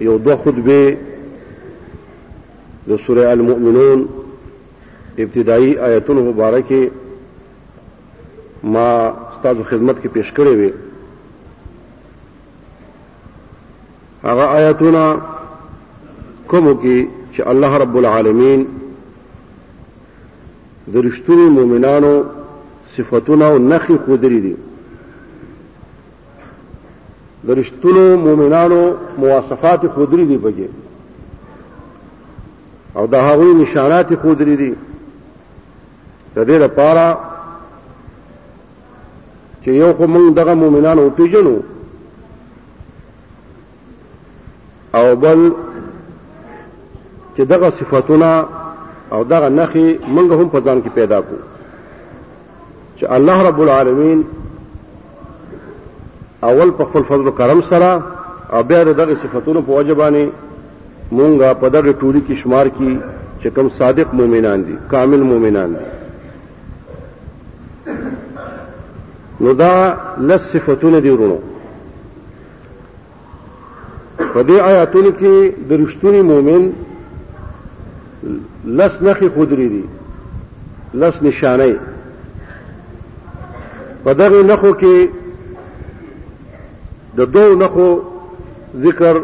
یو دوه خطبه د سوره المؤمنون ابتدایي آیتونو مبارکه ما ستاسو خدمت کې پیش کړې وي هغه آیتونه کوم کې چې الله رب العالمین د رښتونو مؤمنانو صفاتونه او نخي خودري دي د رښتونو مؤمنانو مواصفات خودري دي بګي او د هغوی نشانات خودري دي د دې لپاره چې یو خو موږ دغه مؤمنان او پیژنو او بل چې دغه صفاتونه او دغه نخي موږ هم په ځان کې پیدا کو چې الله رب العالمین اول په خپل فضل کرم سره او بیا دغه صفاتونو په وجبانی مونږه په دغه ټولي کې شمار کی چې کوم صادق مؤمنان دي کامل مؤمنان دي نو دا لس صفاتونه دي ورونو په دې آیاتونو کې د رښتونی مؤمن لس نخې خودري دي لس نشانه په دغه نخو کې د دوه نخو ذکر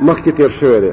مخکې تیر شوی دی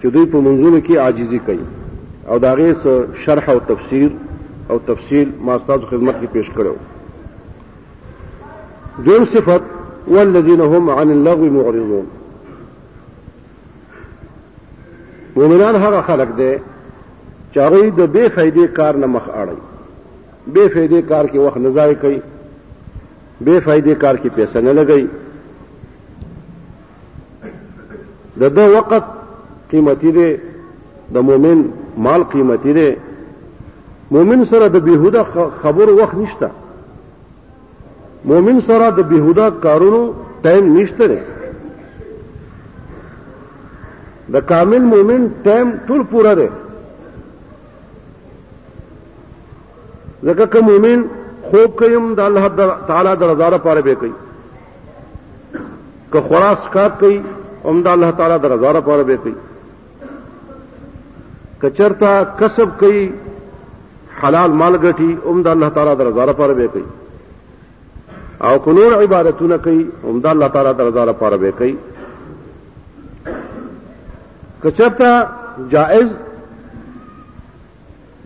چې دوی په منځونو کې عاجزي کوي او دا غي سو شرح او تفسیر او تفصیل ما ستاسو خدمت کې پیش کړو دویم صفت والذین هم عن اللغو معرضون مؤمنان هغه خلق دي چې هغه د بے فائدې کار نه مخ اړي بے فائدې کار کې وخت نه ضایع کوي بے فائدې کار کې پیسې نه لګي د ده وخت قیمتي دی د مؤمن مال قیمتي دی مؤمن سره د بیهوده خبرو وخت نشته مؤمن سره د بیهوده کارونو ټایم نشته دی د کامل مؤمن ټایم ټول پوره دی ځکه که مؤمن خوب کوي هم د الله تعالی د رضا لپاره به کوي که خورا سکار کوي هم د الله تعالی د رضا لپاره به کوي که چرته کسب کوي حلال مال ګټي هم د الله تعالی د رضا لپاره به کوي او کو نور عبادتونه کوي هم د الله تعالی د رضا لپاره به کوي که چرته جائز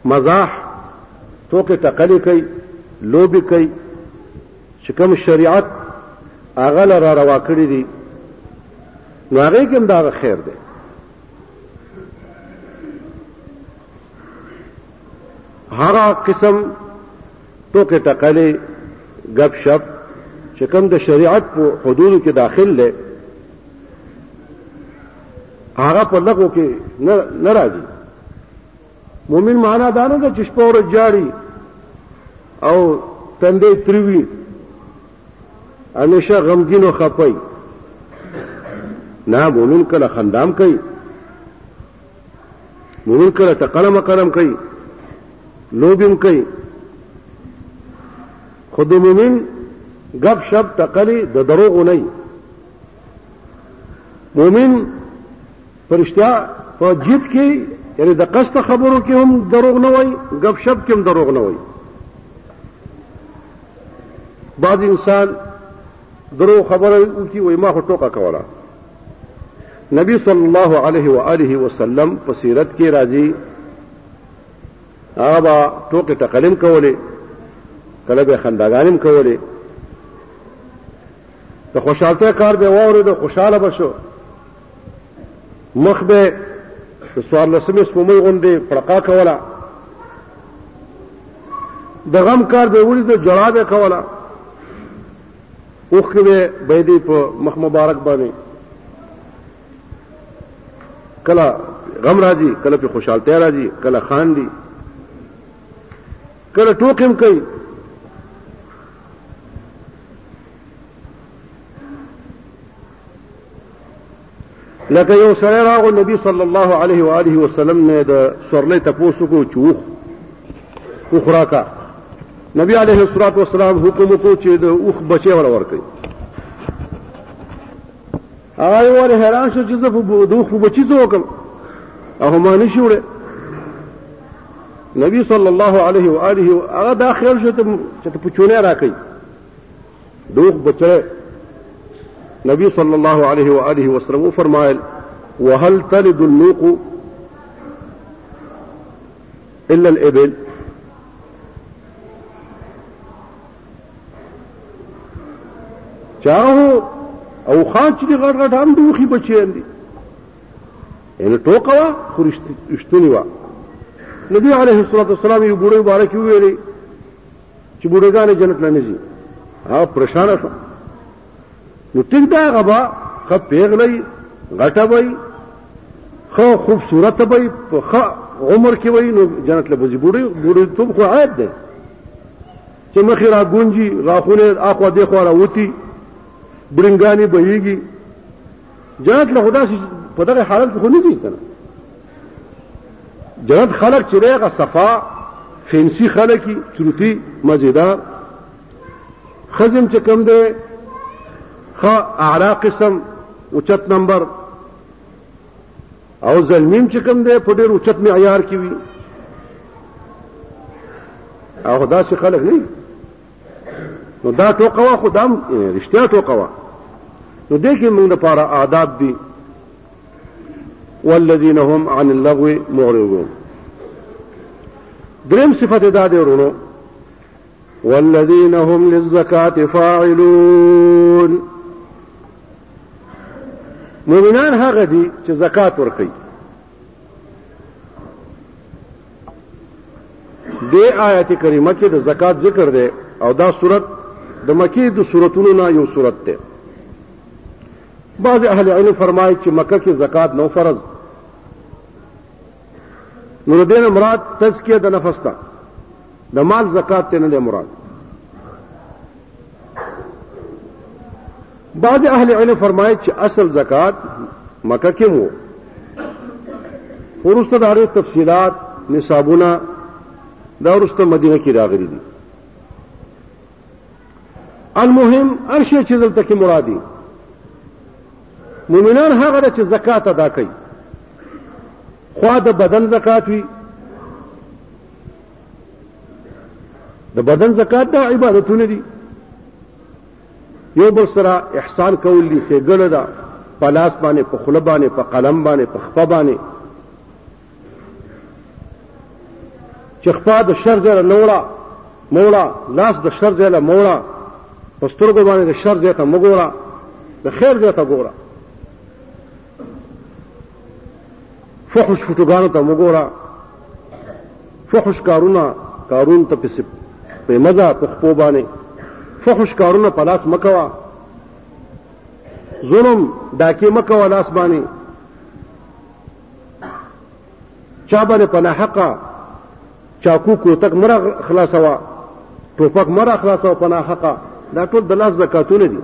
مزاح ټوکې ټکلې کوي لوبې کوي چې کوم شریعت هغه له را روا کړي دي نو هغې کې هم دا خیر دی هر قسم ټوکې ټقلې ګپ شپ چې کوم د شریعت په حدودو کې داخل دی هغه په لغو کې نه راځي مؤمن معنا دا نه ده چې شپه ورځ جاری او تندې تروي همیشه غمګین او خپي نه مؤمن کله خندام کوي مونږ کله ته قلم قلم کوي لوبیم کوي خود مومن غب شپ تقلی د دروغ نه مومن پرشتیا په جیت کې یعنی د قصد خبرو کې هم دروغ نه وای غب شپ کې هم دروغ نه وای بعض انسان درو خبره وکي وای ما هټوکا کوله نبی صلی الله علیه و آله وسلم په سیرت کې راځي هغه با ټوکې ټقلم کولې کله به خنداګانم کولې د خوشحالتیا کار به واورې د خوشاله بشو مخ به د سوار لسمې سپومۍ غوندې پړقا کوله د غم کار به ولید جړا به کوله اوښکې به بهېدې په مخ مبارک باندې کله غم راځي کله په خوشحالتیا راځي کله خاندي کله ټوکم کوي لکه یو سړی راغو نبی صلی الله علیه و آله وسلم نه د سورلې تپوسو کو چوخ کو خوراکا نبی علیه الصلاۃ والسلام حکم کو چې د اوخ بچي ور ور کوي هغه ور حیران شو چې زه په دوخ بچی څه وکم هغه معنی شوړه نبی صلی الله علیه و آله هغه دا خیر شو ته چې په چونه راکې دوغ بچه نبی صلی الله علیه و آله وسلم و فرمایل وهل تلد النوق الا الابل چاهو او خان چې غړ غړ هم دوخي بچیان دي ان ټوکا وا خرشتونی وا نبی علیه الصلاۃ والسلام یو بوډۍ مبارک ویلي چې بوډګان جنت نه نزي هغه پرشان شو نو ټیک دا غبا خ پیغلې غټه وای خو خوبصورت وای په خ عمر کې وای نو جنت له بوزي بوډي بوډي ته خو عیب ده چې مخې را ګونجي غاخونه اخو دې خو را وتی برنګانی بهيږي جنت له خدا سي په دغه حالت کې خو نه دي کنه جنت خلق چې هغه صفا فینسی خلقي چروتی مزیدار خزم چې کم دی خ اعلی قسم اوچت نمبر او زلمیم چې کم دی په ډیر اوچت معیار کې وي او دا چې خلق نه نو دا ټوکه وه خو دا هم رښتیا ټوکه وه نو دې کې موږ لپاره آداب دي والذین هم عن اللغو معرضون دریم صفت دا دی ورونو والذین هم للزکات فاعلون مؤمنان هغه دي چې زکات ورکوي دې آیت کریمه کې د زکات ذکر دی او دا صورت د مکی د صورتونو نه یو صورت دی بعض اهل علم فرمایي چې مکه کې زکات نو فرض نو د دین مراد تزکیه د نفس ده د مال زکات ته نه مراد بعض اهل علم فرمایي چې اصل زکات مکه کې وو ورسته د هغې تفصیلات نصابونه دا ورسته مدینه کې راغلي دي المهم هر شی چې دلته کې مرادي مؤمنان هغه ده چې زکات ادا کوي خوا د بدن زکات وي د بدن زکات دا عبادتونه دي یو بل سره احسان کول دي ښېګړه ده په لاس باندې په خوله باندې په قلم باندې په خپه باندې چې خپه د شر ځای له نوړه موړه لاس د شر ځای له موړه په سترګو باندې د شر ځای ته مګوره د خیر ځای ته ګوره فحش فوټوګانو ته وګوره فحش کارونه کارون ته پسې په مزه په خپو باندې فحش کارونه په لاس مکوا ظلم ډاکې مکوا لاس باندې چا باندې په ناحقه چاکو کوتک مره خلاصوا ټوپک مره خلاصوا په ناحقه دا ټول د لاس زکاتونه دي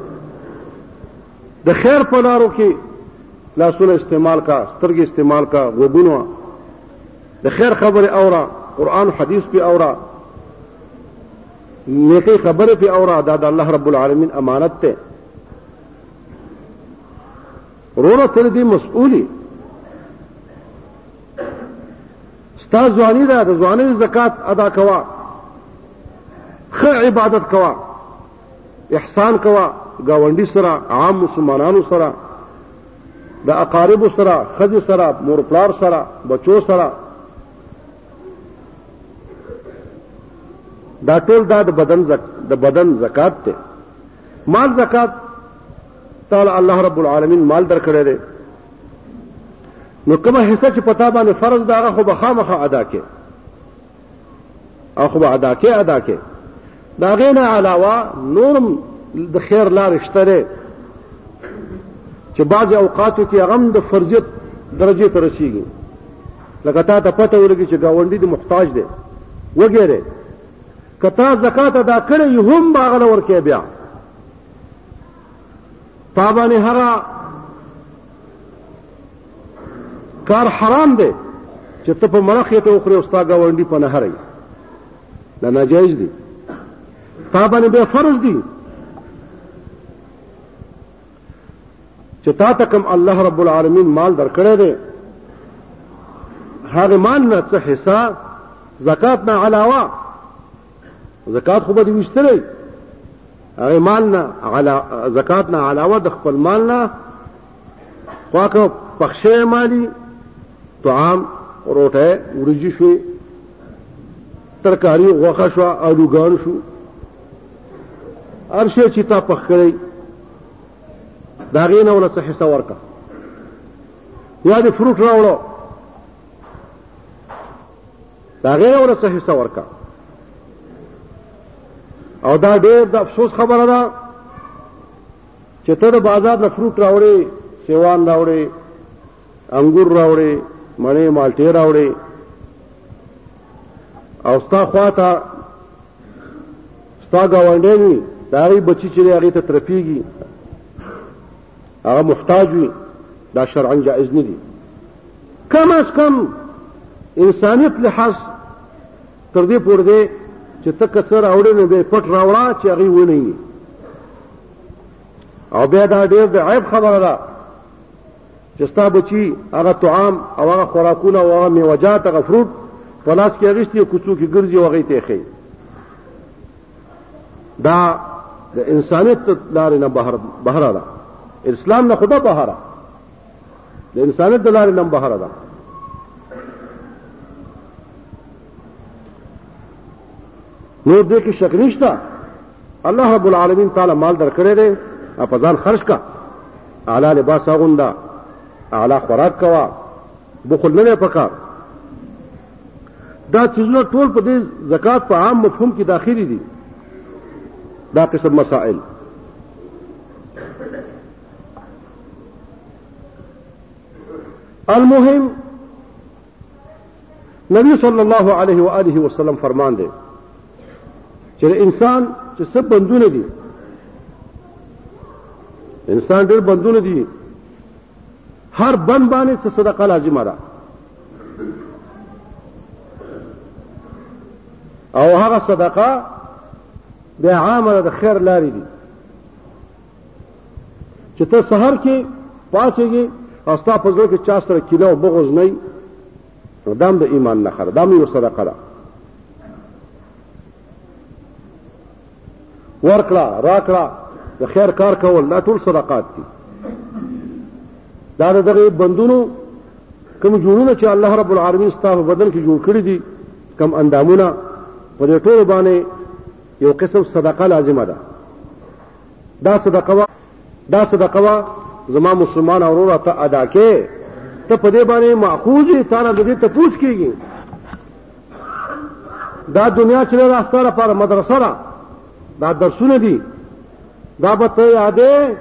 د خیر په لارو کې لاسونه استعمال کا سترګې استعمال کا غوګونه د خیر خبره اورا قران حدیث په اورا نیکی خبره په اورا دا د الله رب العالمین امانت ته رونا تر دې مسؤلی ستا ځواني ده د ځواني زکات ادا کوا خه عبادت کوا احسان کوه ګاونډي سره عام مسلمانانو سره د اقارب سره خزي سره مور پلار سره بچو سره دا ټول دا د بدن زک... د بدن زکات ته مال زکات تعالی الله رب العالمین مال درکړی دی نو کومه حصہ چې پتا باندې فرض دا هغه خو بخامخه ادا کړي او خو به ادا کې ادا کې د هغې نه علاوه نورم د خیر لارې شته دی چې بعضې اوقاتو کې هغه هم د فرضیت درجې ته رسېږي لکه تا ته پته ولګي چې ګاونډي د محتاج دی وږی دی که تا زکات ادا کړی هم به هغه له ورکې بیا تا باندې هغه کار حرام دی چې ته په مړه خېټه وخورې او ستا ګاونډي په نهره وي دا ناجایز دی تا باندې بیا فرض دی چې تا ته کوم الله رب العالمین مال درکړی دی هغه مال نه څه حصہ زکات نه علاوه زکات خو به دې وشتلی هغه مال نه علا زکات نه علاوه د خپل مال نه خواکه پخشه مالی طعام روټه ورجی شوی ترکاری غوخه شو الوګان شو ارشه چې تا پخ کړی دا غینه ولا څه حصہ ورکا یا دې فروټ راوړو دا غینه ولا څه حصہ ورکا او دا ډېر د افسوس خبره ده چې ته د بازار نه فروټ راوړې سیوان راوړې انګور راوړې مڼې مالټې راوړې او ستا خواته ستا گاونډی وي دا غي بچی چې هغه ته ترپیږي هغه محتاج وي دا شرعا جائز نه دي کم از کم انسانیت لحاظ تر دې پورې چې تک څر اوړې نه به پټ راوړا چې هغه ونه او بیا دا ډیر د عیب خبره ده چې ستا بچی هغه طعام او هغه خوراکونه او هغه میوجات هغه فروټ په لاس کې اغشتي او کوڅو کې ګرځي او هغه ته خي دا د انسانیت لارې نه بهر بهر ده اسلام نه خدا بهر ده د انسانیت د لارې نه بهر ده نور دې کې شک نشته الله رب العالمین تعالی مال درکړی دی په ځان خرج کا اعلی لباس اغوندا اعلی خوراک کوا بخل نه پکار دا چیزونه ټول په دې زکات په عام مفهوم کې داخلي دي دا قسم مسائل المهم نبی صلی الله علیه و آله وسلم فرمان دی چې انسان چې سب بندونه دي انسان ډېر بندونه دي هر بند باندې څه صدقه لازمه ده او هغه صدقه د عامه د خیر لارې دي چې ته سحر کې پاتېږي او ستا په زړه کې چا سره کینه او بغض نه وي نو دام د ایمان نه خره دام یو صدقه ده ورکړه راکړه د خیر کار کول دا ټول صدقات دي دا دغه بندونو کوم جوړونه چې الله رب العالمین ستاسو بدن کې جوړ کړی دي کم اندامونه په دې ټول باندې یو قسم صدقه لازمه ده دا صدقه وا دا صدقه وا زما مسلمان اورور ته ادا کې ته په دې باندې ماخوذ یې تعالی دې ته پوښ کیږي دا دنیا چې راستاره لپاره مدرسه را دا درسونه دي دا به ته یادې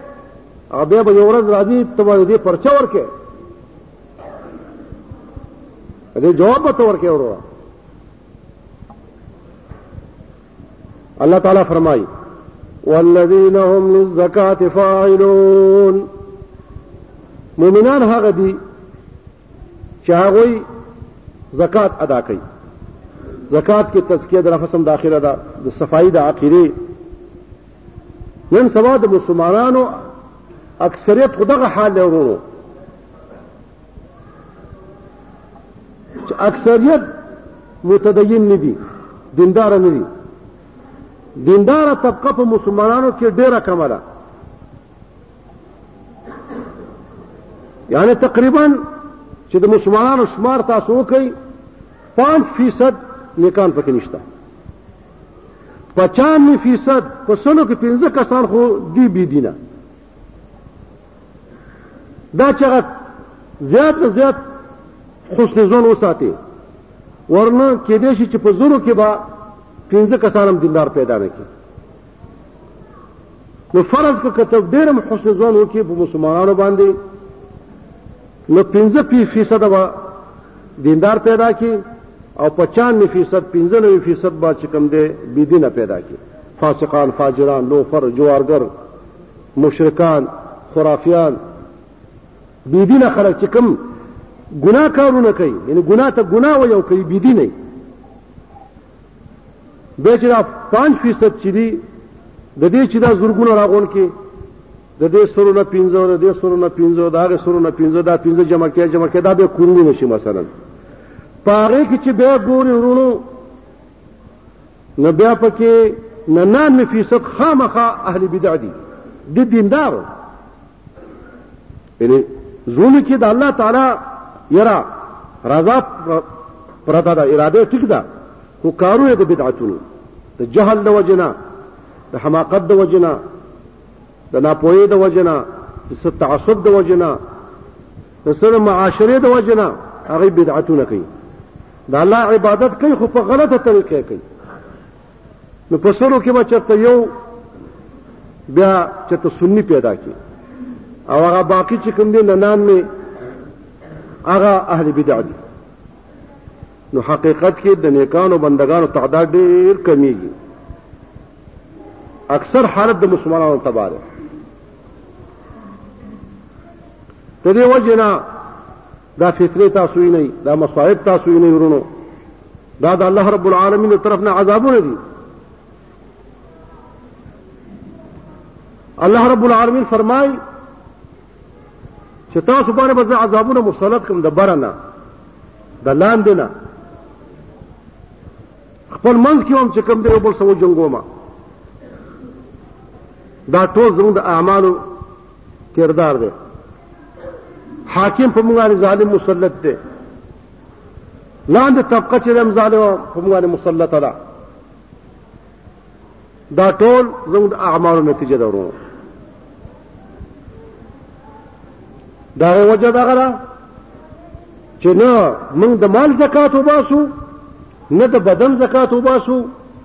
او بیا به یو ورځ راځي ته به دې پرچا ورکې دې جواب به ته ورکې وروه الله تعالی فرمایي والذین هم للزکات فاعلون مؤمنان هغه دي چې هغه زکات ادا کوي زکات کې تزکیه د نفس هم داخله ده د صفائی د عقیده نن سبا د مسلمانانو اکثریت خدغه حال ورونو چې اکثریت متدین نه دي دیندار نه دي دیندار طبقه په مسلمانانو کې ډیره کمه ده یعنی تقریبا چې د مسلمانانو شمار تاسو وکړئ 5 فیصد نیکان پکې نشته 95 فیصد په سلو کې 15 کسان خو دی بی دینه دا چې هغه زیات نه زیات حسن ځان وساتي ورنه کېدای شي چې په زرو کې به پنځه کسان هم دیندار پیدا نه کړي نو فرض که کتب ډېر هم حسن ځان وکړي په مسلمانانو باندې نو پنځه پی فیصد به دیندار پیدا کړي او پچانوي فیصد پنځه نوي فیصد به چې کوم دی بې دینه پیدا کړي فاسقان فاجران لوفر جوارګر مشرکان، خرافیان، بی دینه خلک چې کوم ګناه کارونه کوي یعنی ګناه ته ګناه وایي او کوي بی دینه به چې دا 5 فیصد چې دي د دې چې دا زورګونه راغون کې د دې سره نه 15 د دې سره نه 15 دا غي سره نه 15 دا 15 جمع کړي جمع کړي دا به کورونه نشي مثلا پاره کې چې به ګوري ورونو نو بیا پکې ننانوي فیصد خامخا اهل بدع دي د دیندارو یعنی زړونو کې د الله تعالی یرا رضا پرته ده اراده ټیک ده خو کارو یې د بدعتونو د جهل د وجنه د حماقت د وجنه د ناپوهۍ د وجنه د تعصب د وجنه د سره معاشره د وجنه هغه بدعتونه کوي د الله عبادت کوي خو په غلطه طریقه کوي نو په سلو کې به چرته یو بیا چرته سنی پیدا کی او هغه باقی چې کوم دي ننان می هغه اهل بدع دي نو حقیقت کې د نیکانو بندگانو تعداد ډیر کمیږي اکثر حالت د مسلمانانو تباره تدې وجنه دا فتنې تاسو یې نه یي دا مصائب تاسو یې نه ورونو دا د الله رب العالمین له طرف نه عذابونه دي الله رب العالمین فرمای چې تاسو باندې به عذابونه مسلط کوم د برنه د لاندې نه خپل منځ کې هم چې کوم دی بل سو جنگو ما دا ټول زموږ د اعمالو کردار دی حاکم په موږ باندې ظالم مسلط دی لاندې طبقه چې دم ظالم په موږ باندې مسلط ده دا ټول زموږ د اعمالو نتیجه ده ورو دا وجه دا غره چې نه موږ د مال زکات وباسو نه د بدن زکات وباسو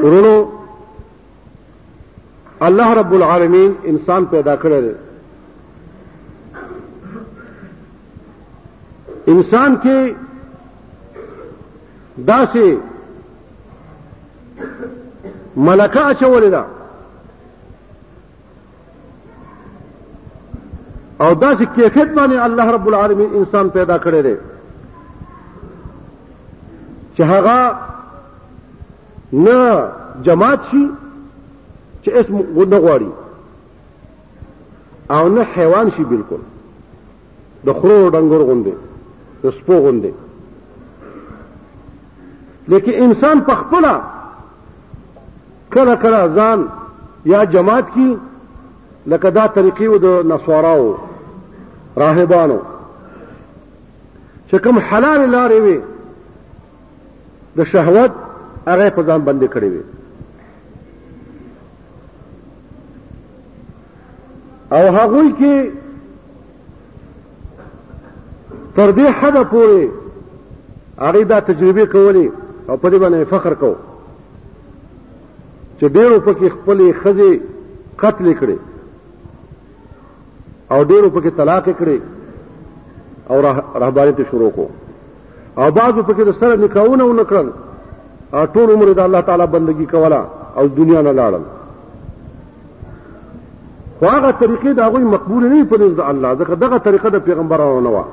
ورونو الله رب العالمین انسان پیدا کړی دی انسان کې داسې ملکه اچولې ده او داسې کیفیت باندې الله رب العالمین انسان پیدا کړی دی چې هغه نه جماعت شي چې اسم غوډه غواړي او نه حیوان شي بالکل د خرو ډنګر غوندې د سپو غوندې لیکن انسان په خپل کله کله ځان یا جماعت کی لکه دا طریقې و د نصاراو راهبانو چې کوم حلال لارې وي د شهوت هغه په ځان باندې کړې وي او هغه کې تر دې حد پورې هغه دا تجربه کولې او په دې باندې فخر کو چې ډېرو پکې خپلې خزې قتل کړي او ډېرو پکې طلاق کړي او رهبانيت شروع کو او بعضو پکې د سره نکاحونه ونه کړل او ټول عمر د الله تعالی بندگی کوله او دنیا نه لاړل خو هغه طریقې د هغوی مقبول نه په نزد الله ځکه دغه طریقه د پیغمبرانو نه وه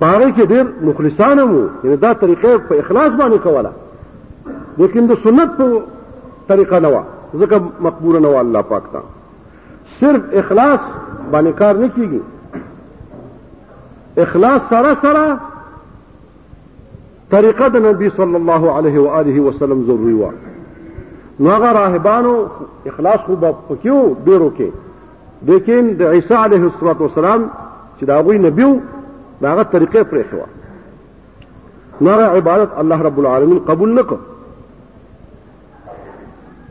پاره کې ډېر مخلصان وو یعنی دا طریقه په اخلاص باندې کوله لیکن د سنت په طریقه نه وه ځکه مقبول نه وه الله پاک ته صرف اخلاص باندې کار نه کیږي اخلاص سره سره طریقه د نبی صلی الله علیه و آله وسلم ضروری و نو هغه راهبانو اخلاص خو به پکیو ډیرو کې لیکن د عیسی علیه الصلاۃ والسلام چې دا غوی نبی و دا هغه طریقه پرې شو نو عبادت الله رب العالمین قبول نکړ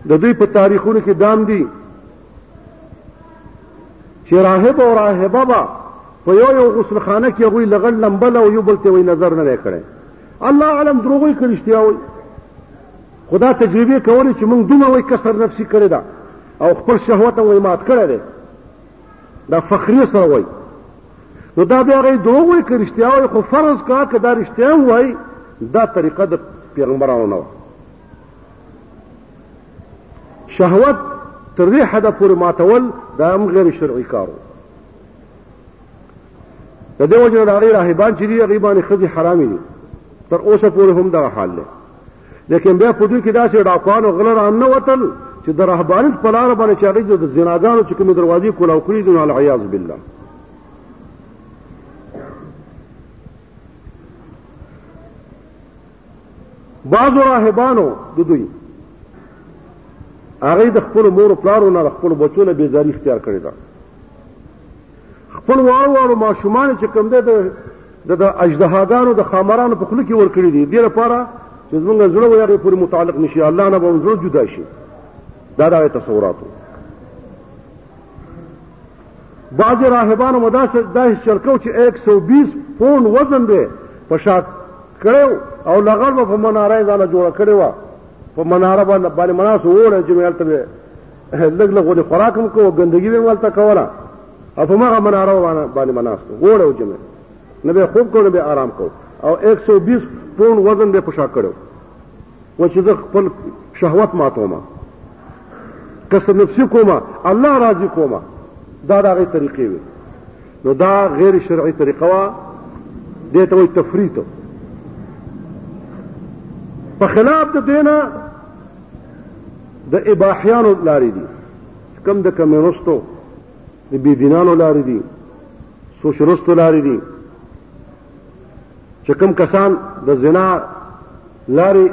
د دوی په تاریخونو کې دام دي چې راهب او راهبه به په یو یو غسل خانه کې غوي لغړ لمبل او یو بل ته وي نظر نه کړي الله علم دروغوي کړشتیا وي خدا تجربه کولې چې موږ دومره وي کسر نفسي کړی دا او خپل شهوت وي مات کړی دی دا فخری سره وي نو دا بیا غي دروغوي کړشتیا وي خو فرض کا که دا رښتیا وي دا طریقه د پیغمبرانو نه شهوت تر دې حده پورې ماتول دا هم غیر شرعي کار و د دې وجه نه د هغې راهبان چې دي هغې باندې ښځې حرامې دي تر اوسه پورې هم دغه حال دی لیکن بیا په دوی کې داسې ډاکوان او غله رانه وتل چې د رهبانیت په لاره باندې چې هغوی د زناګانو چې کومې دروازې کولاو کړي دي نو العیاذ بالله بعضو راهبانو د دوی هغه د خپل مور پلارو نه خپل بچو له بیزاری اختیار کړی دا خپل وارو وارو ماشومان چې کوم ده د د اجدهاګانو د خامرانو په خله کې ور کړی دي د لپاره چې زمونږ زړه ویاغه پورې متعلق نشي الله نه به زړه جدا شي دا دا تصوراتو بعضې راهبانو مو داسې داسې چرکو چې ایک سو بیس پونډ وزن دی په شا کړی او لغړ به په مناره یې ځانه جوړه کړې وه په مناره باندې باندې مناسو وړی چې مې هلته به لږ لږ غونې خوراک هم کوو ګندګي به مې هلته کوله او په مغه مناره باندې مناسو وړی و چې مې نه به خوب کوو نه به آرام کوو او ایک سو بیس پونډ وزن به په شا کړی و چې زه خپل شهوت ماتوم کس نفسي کوم الله راضي کوم دا د هغې طریقې وي نو دا غیر شرعي طریقه وه دې ته وایي تفریط په خلاف د دې نه د اباحیانو لارې دي کم د کمیونستو د بې دینانو لارې دي سوشلستو لارې دي چې کوم کسان د زنا لارې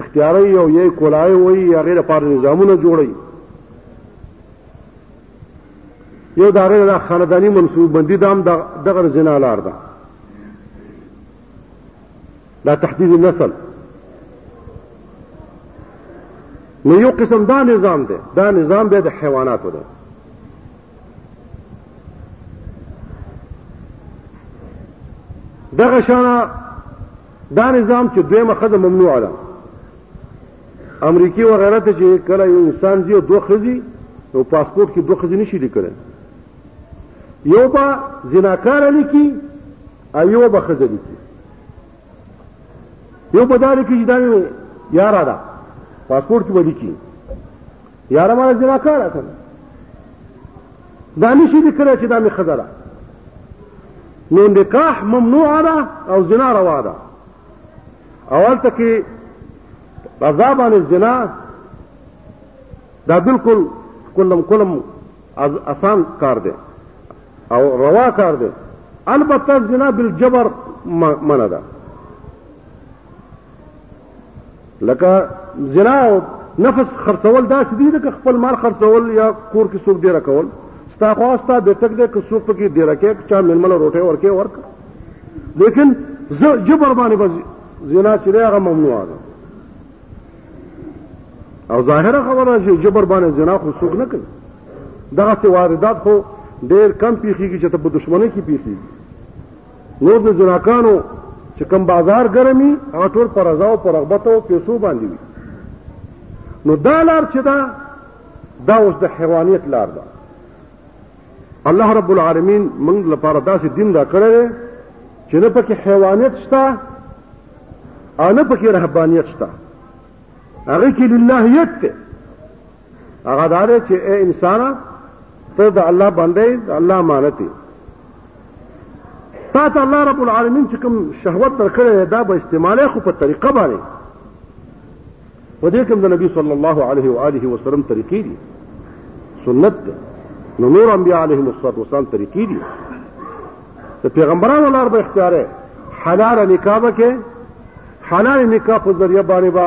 اختیاري او یې کولای وي یا غیر پاره نظامونه جوړي یو دا غیر خاندانی منصوب بندي دام دغه زنا لار ده دا تحدید النسل نو یو قسم دا نظام دی دا نظام دی د حیواناتو دی دغه شانه دا نظام چې دویمه خزه ممنوع ده امریکای و غیره ته چې کله یو انسان زی او دوه خزي نو پاسپورت کې دوه خزي نشي لیکل یو با زناکار لیکي او یو با خزه لیکي یو په دار کې چې دا یاره ده پاسپورت کې ولیکي یاره ما زنا کړه کنه دا نشي لیکلی چې دا مې ښځه ده نو نکاح ممنوع ده او زنا روا ده او هلته کې رضا باندې زنا دا بالکل کلم کلم اسان کار دی او روا کار دی البته زنا بالجبر منع ده لکه زنا او نفس خرڅول داسې دي لکه خپل مال خرڅول یا کور کې څوک ډېره کول ستا خو ستا بیټک دی که څوک پکې ډېره کې چا مېلمه له روټۍ ورکې ورکړه لیکن زه جبر باندې به زنا چې دی هغه ممنوع ده او ظاهره خبره چې جبر باندې زنا خو څوک نه کوي دغسې واردات خو ډېر کم پېښېږي چې ته په دښمنۍ کې پېښېږي نور د جناکانو چې کوم بازار ګرمي هغه ټول پر رضا او پر رغبت او پیسو باندې وي نو دا لار چې دا دا اوس د حیوانیت لار ده الله رب العالمین موږ لپاره داسې دین را کړی دی چې نه پکې حیوانیت شته او نه پکې رهبانیت شته هغه کې لله یت هغه دا دی چې اے انسانه ته د الله بنده د الله امانت یې تا ته الله رب العالمین چې کوم شهوت درکړی دا به استعماله خو په طریقه باندې په دې کوم د نبی صلی الله علیه و آله وسلم طریقې دي سنت ده نو نور انبیاء علیهم الصلاه والسلام طریقې دي د پیغمبرانو لار به اختیار حلال نکاح به کې حلال نکاح په ذریعہ باندې با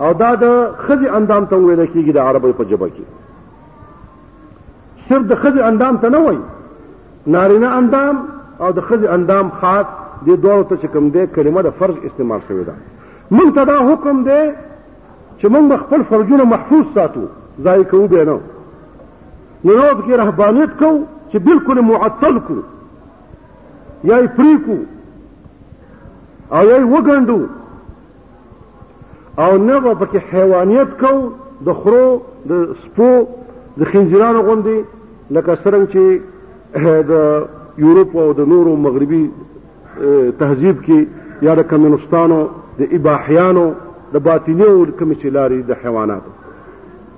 او دا د خځې اندام ته ویل کېږي د عربۍ په ژبه کې صرف د خځې اندام ته نه وایي نارینه اندام او د خځې اندام خاص دې دواړو ته چې کوم دی کلمه د فرج استعمال شوې ده موږ ته دا حکم دی چې موږ به خپل فرجونه محفوظ ساتو ضایع کوو بیا نه نو یو پکې رهبانیت کوو چې بلکل معطل کړو یا یې پرې کړو او یا یې وګنډو او نه به پکې حیوانیت کو د خرو د سپو د خنزیرانو غوندې لکه څرنګه چې د یورپ او د نورو مغربي تهذیب کې یا د کمونستانو د اباحیانو د باطنیو کومې چې لارې د حیواناتو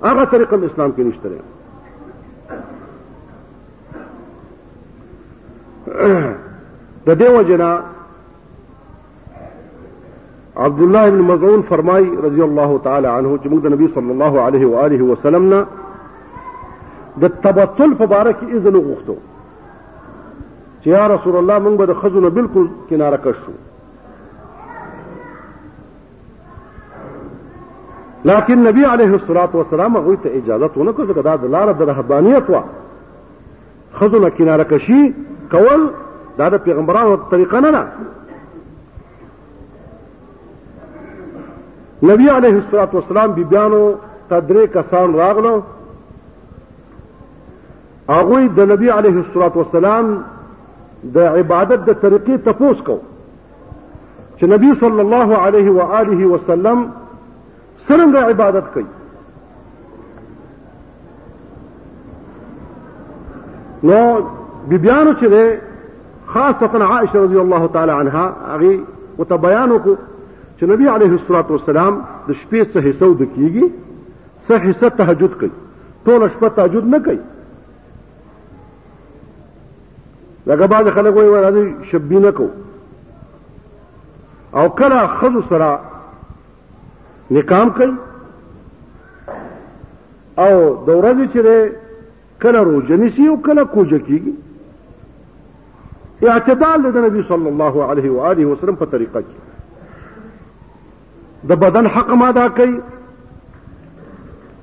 هغه طریقه اسلام کې نشته د دې وجنه عبد الله بن مسعود فرمای رضی الله تعالی عنه چې موږ د نبی صلی الله علیه و آله وسلم نه د تبتل په باره کې اذن وغوښتو چې یا رسول الله موږ به د خزو نه بالکل کناره کش شو لكن نبی علیه الصلاة والسلام هغوی ته اجازه ونه کړه ځکه دا د لاره د رهبانیت وه ښځو نه کناره کشي کول دا د پیغمبرانو طریقه نه ده نبی علیه الصلاة والسلام بیبیانو ته درې کسان راغلو هغوی د نبی علیه الصلاة والسلام د عبادت د طریقې تپوس کو چې نبی صلی الله علیه و آله وسلم څرنګه عبادت کوي نو بیبیانو چې ده خاصه عائشه رضی الله تعالی عنها هغه وته بیان وکړو چې نبی علیه الصلاۃ والسلام د شپې څه حصہ د کیږي څه حصہ تهجد کوي ټول شپه تهجد نه کوي لکه بعض خلک وایي ورته شبینه کو او کله خذ سره نکام کوي او د ورځې چې دی کله روژه نیسي او کله کوژه کېږي اعتدال دی د نبي صلی الله علیه و آله وسلم په طریقه کې د بدن حق هم ادا کوي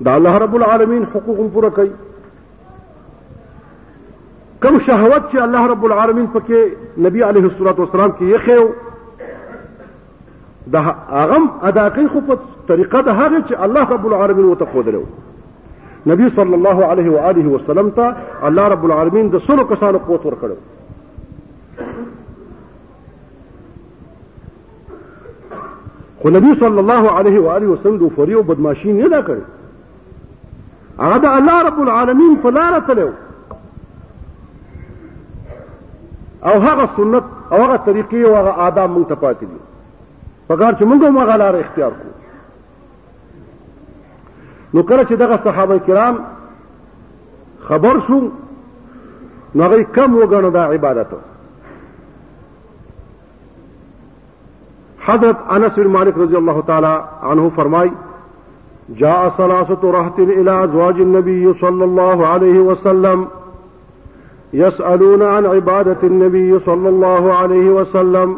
د الله رب العالمین حقوق هم پوره کوي کم شهوت چې الله رب العالمین پکې نبی علیه الصلاة والسلام کې یې خېو د هغه ادا کوي خو په طریقه د هغه چې الله رب العالمین وته خودلو نبی صلی الله علیه و آله وسلم ته الله رب العالمین د سلو کسانو قوت ورکړو خو نبی صلی الله علیه و آله وسلم د فریو بدمعشی نه دا کړی هغه د الله رب العالمین په لاره تلو او هغه سنت او هغه طریقې او هغه آداب مونږ ته پاتې دي په کار چې مونږ هم هغه لاره اختیار کړو نو کله چې دغه صحابه کرام خبر شو نو هغه کم وګڼو دا عبادت حضرت انس بن مالک رضی الله تعالی عنه فرمای جاء ثلاثه رهط الى ازواج النبي صلى الله عليه وسلم يسالون عن عباده النبي صلى الله عليه وسلم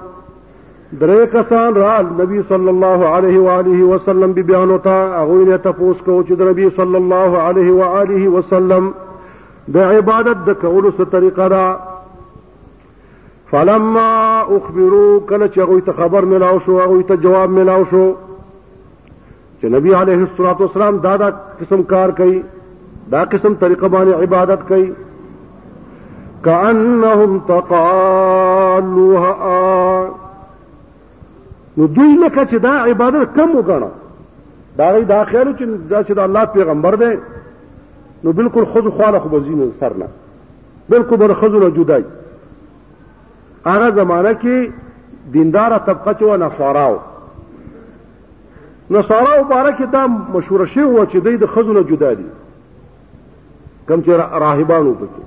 درې کسان را نبی صلی الله علیه و آله وسلم بی بیانو ته هغه نه تاسو کو چې د نبی صلی الله علیه و آله وسلم د عبادت د کولو څه طریقه ده فلما اخبروا کله چې هغه ته خبر ملاو شو هغه ته جواب ملاو شو چې نبی عليه الصلاه والسلام دا دا قسم کار کوي دا قسم طریقه باندې عبادت کوي كأنهم تقالوها نو دوی لکه چې دا عبادت کم وګڼه دا غي دا خیال چې دا چې د الله پیغمبر دی نو بالکل خود خواله خو بزینه سر نه بلکل به له ښځو نه جدا وي. هغه زمانه کې دینداره طبقه چې وه نصارا وو. نصارا په اړه کې دا مشهوره شوې وه چې دوی د ښځو نه جدا دي کوم چې راهبانو پکې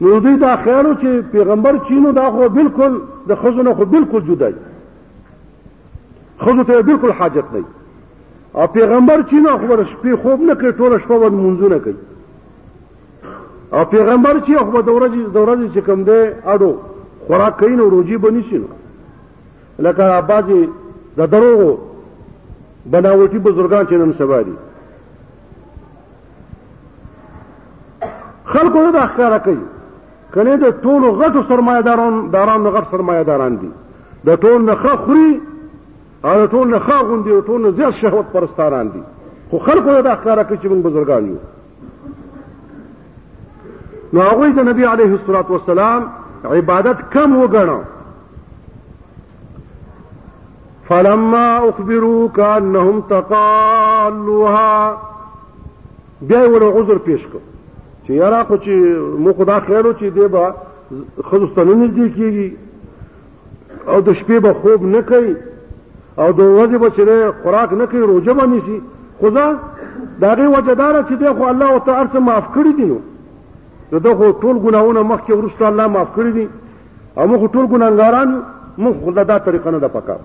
نو دوی دا خیال و چې پیغمبر چینو دا خو بالکل د ښځو نه خو بالکل جدا دي ښځو ته بالکل حاجت نه او پیغمبر چینو خو شپې خوب نه کوي ټوله شپه ور منځونه کوي او پیغمبر چې خو به د ورځې د ورځې چې کوم دی اډو خوراک کوي نو روجي به نیسي نو لکه بعضې د دروغو بناوټي بزرګان چې نن سبا دي خلکو نه دا ښکاره کوي کنه د ټولو غټو سرمایداران داران غټ سرمایداران دي د ټول نه ښه خوري او د ټول نه ښه غوندي او ټول نه زیات شهوت پرستاران دي خو خلکو دا ښکاره کوي چې موږ بزرګان یو نو هغه د نبی عليه الصلاه والسلام عبادت کم وګڼو فلما اخبروا كانهم تقالوها بیا ول عذر پیش کو چې یاره خو چې مو خدا خیرو چې دی با خود ستنه نږدې کیږي او د شپې به خوب نه کوي او د ورځې به چې خوراک نه کوي روژه به نیسي خو دا د هغې وجه دا ده چې دی خو الله ورته هر څه معاف کړي دي نو د ده خو ټول ګناهونه مخکې وروسته الله معاف کړي دي او موږ ټول ګناهګاران یو موږ خو دا طریقه نه ده پکار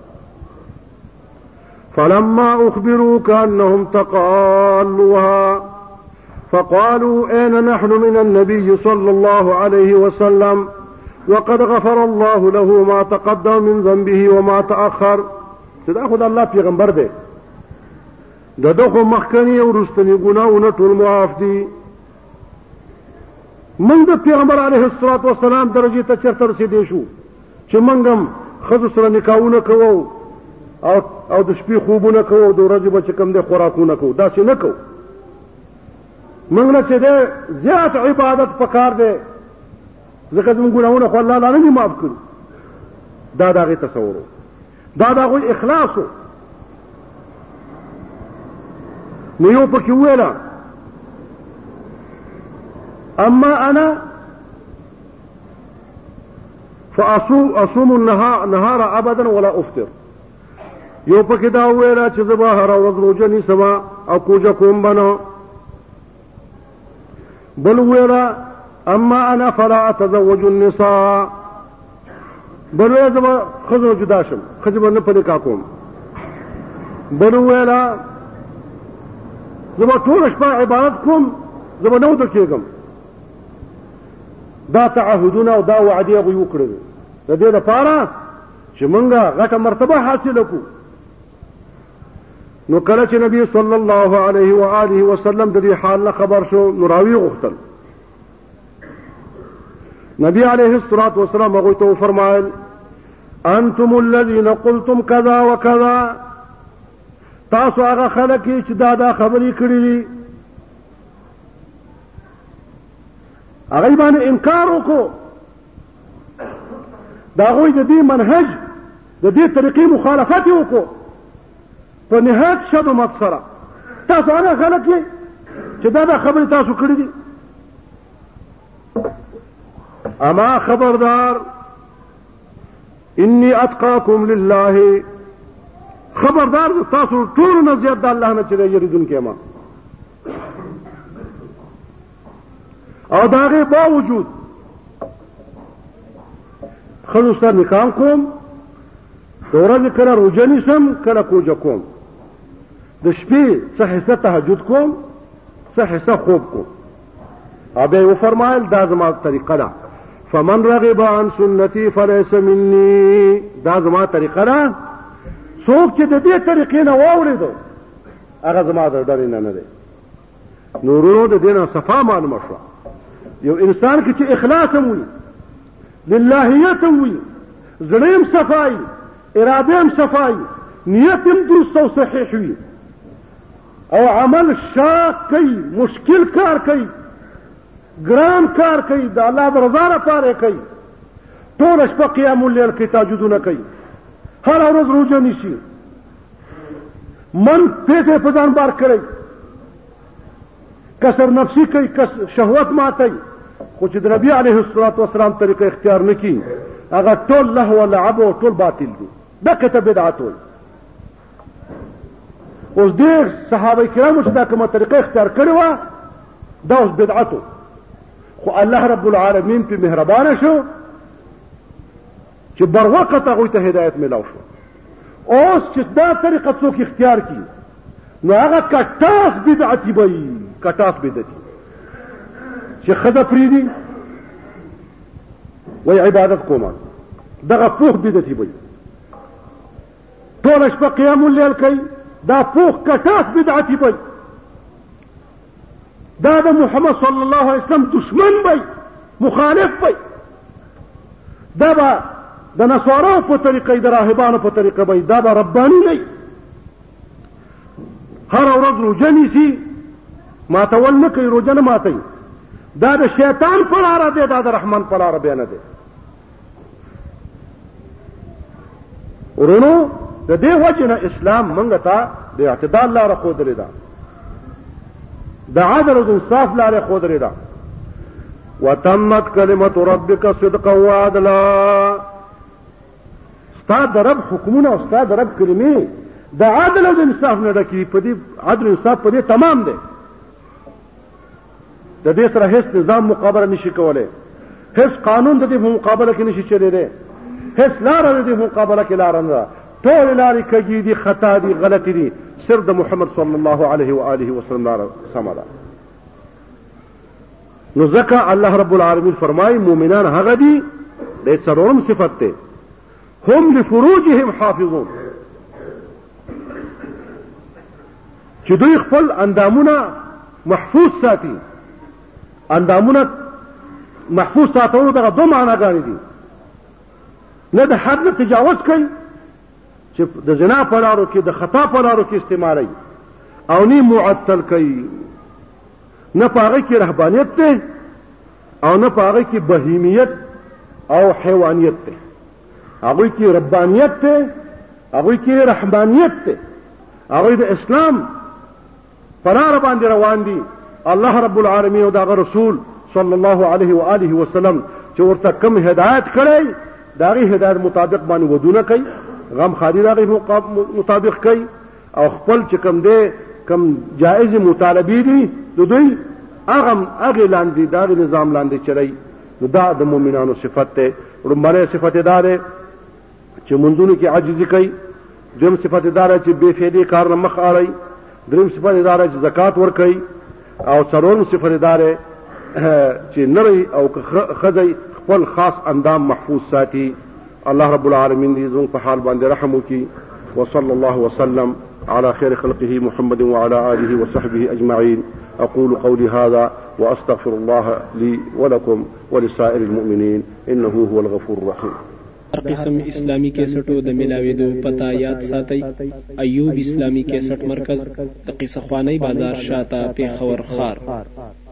فلما اخبروا كانهم تقالوها فقالوا اين نحن من النبي صلى الله عليه وسلم وقد غفر الله له ما تقدم من ذنبه وما تاخر چې دا خدای الله پیغمبر دی د دغه مخکنی او رستنی ګناونه ټول معاف دي موږ د پیغمبر علیه الصلاۃ والسلام درجه ته چرته رسیدې شو چې موږ هم ښځو سره نکاحونه کوو او او د شپې خوبونه کوو او د ورځې به چې کوم دی خوراکونه کوو داسې نه کوو موږ نه چې دی زیات عبادت پکار دی ځکه زموږ ګناهونه خو الله تعالی نه معاف کړي دا دغه تصور دا دغه اخلاص نو یو پکې ویلا اما انا فاصوم النهار ابدا ولا افطر یو پکې دا ویل چې زه به هر ورځ روزه نیسم او کوجه کوم بنه بل ویل اما انا فلا اتزوج النساء بل ویل زه به خزو جدا شم خزو به نه پلي کا کوم بل ویل زه به ټول شپه عبادت کوم زه به نو د کېږم دا تعهدونه او دا وعدې هغوی وکړې وې د دې لپاره چې مونږه غټه مرتبه حاصله کو نو کله چې نبی صلی الله علیه و آله وسلم د دې حال نه خبر شو نو راوی غوښتل نبی علیه الصلاۃ والسلام هغه ته فرمایل انتم الذين قلتم كذا وكذا تاسو هغه خلک چې دا دا خبرې کړې دي هغه باندې انکار وکړو دا غوی د دې منهج د دې طریقې مخالفت وکړو په نهایت شبه مت سره تاسو هغه خلک یې چې دا دا خبرې تاسو کړې دي اما خبردار انی اتقاکم لله خبردار تاسو ټول نه زیات د الله نه چې یریدونکي ما او داغه باوجود خلو سره نکام کوم د ورځې کله روزه نیسم کله کوجه کوم د شپې څه حصه تهجد کوم څه حصه خوب کوم ابه و فرمایل دا زما طریقه ده فمن رغب عن سنتي فليس مني دا زما طریقه ده څوک چې د دې طریقې نه واورېدو هغه زما د ډلې نه نه دی نو ورونو د دې نه صفا معلومه شوه یو انسان کې چې اخلاص هم وي للهیت هم وي زړه هم صفا وي اراده هم صفا وي نیت هم درست او صحیح وي او عمل شاق کوي مشکل کار کوي ګران کار کوي د الله د رضا لپاره کوي ټول شپه قیام الليل کې تهجدونه کوي هر ورځ روزه نیسي من پیټه په ځان بار کړی کسر نفسی کوي کس شهوت ماتي خو چې د نبی عليه الصلاه والسلام طریقه اختیار نکي هغه ټول له او لعب او ټول باطل دي دغه ته بدعت وي اوس ډېر صحابه کرامو چې دا کومه طریقه اختیار کړې وه دا اوس بدعت خو الله رب العالمین په مهربانه شو چې بروقت هغوی ته هدایت ملاو شو اوس چې دا طریقه څوک اختیار کی نو هغه کټاس بدعتي به وي کټاس بدعتي چې خزه پریدي وای عبادت کومه دغه پوه بدعتي به وي ټوله شپه قیام اللیل کوي دا پوخ کټاس بدعتي وي دا د محمد صلی الله علیه وسلم دشمن وي مخالف وي دا به د نصارو په طریقې د راهبانو په طریقې وي دا به رباني نه هر ورځ روزه نیسي ماتول نه کوي روزه نه ماتوي دا د شیطان په لاره دی دا د رحمان په لاره بیا نه دی ورونو د دې وجه نه اسلام مونږ ته د اعتدال لار خو درې ده د عدل او انصاف لار خو درې ده وتمت کلمت ربک صدقا وعدلا ستا د رب حکمونه او ستا د رب کلمې د عدل او انصاف نه ډکې په دې عدل انصاف په دې تمام دی د دې سره هیڅ نظام مقابله نشي کولای هیڅ قانون د دې په مقابله کې نشي چلیدای هیڅ لار د دې مقابله کې لار نه ټول لارې کږي دي خطا دي غلطي دي صرف د محمد صلی الله علیه و آله وسلم لار سمه ده نو ځکه الله رب العالمین فرمایي مؤمنان هغه دي د څلورم صفت ته هم لفروجهم حافظون چې دوی خپل اندامونه محفوظ ساتي اندامونه محفوظ ساتلو دغه دوه معناګانې دي نه د حد نه تجاوز کوي چې د زنا په لارو کې د خطا په لارو کې استعمالوي او نه معطل کوي نه په هغه کې رهبانیت دی او نه په هغه کې بهیمیت او حیوانیت دی هغوی کې ربانیت ته هغوی کې رحمانیت ته هغوی د اسلام پلار باندې روان دي الله رب العالمین او دا رسول صلی الله علیه و آله وسلم چې ورته کم هدایت کړی دا غي هدایت مطابق باندې ودونه کوي غم خاري دا غي مطابق کوي او خپل چې کم دی کم جائز مطالبه دي د دوی اغم اغه لاندې دا نظام لاندې چړي نو دا د مؤمنانو صفت ته لومړی صفت دا ده چې منځونو کې عاجزي کوي دویم صفت دا ده چې بے فیدې کار نه مخ اړي دریم صفت دا ده چې زکات ور کوي او څلورم صفت دا ده چې نری او خزي خپل خاص اندام محفوظ ساتي الله رب العالمین دې زموږ په حال باندې رحم وکړي وصلى الله وسلم على خير خلقه محمد وعلى آله وصحبه أجمعين أقول قولي هذا وأستغفر الله لي ولكم ولسائر المؤمنين إنه هو الغفور الرحيم قسم اسلامی کیسټو د ملاویدو پتا یاد ساتي ایوب اسلامی کیسټ مرکز د قصه خوانی بازار شاته پیښور خار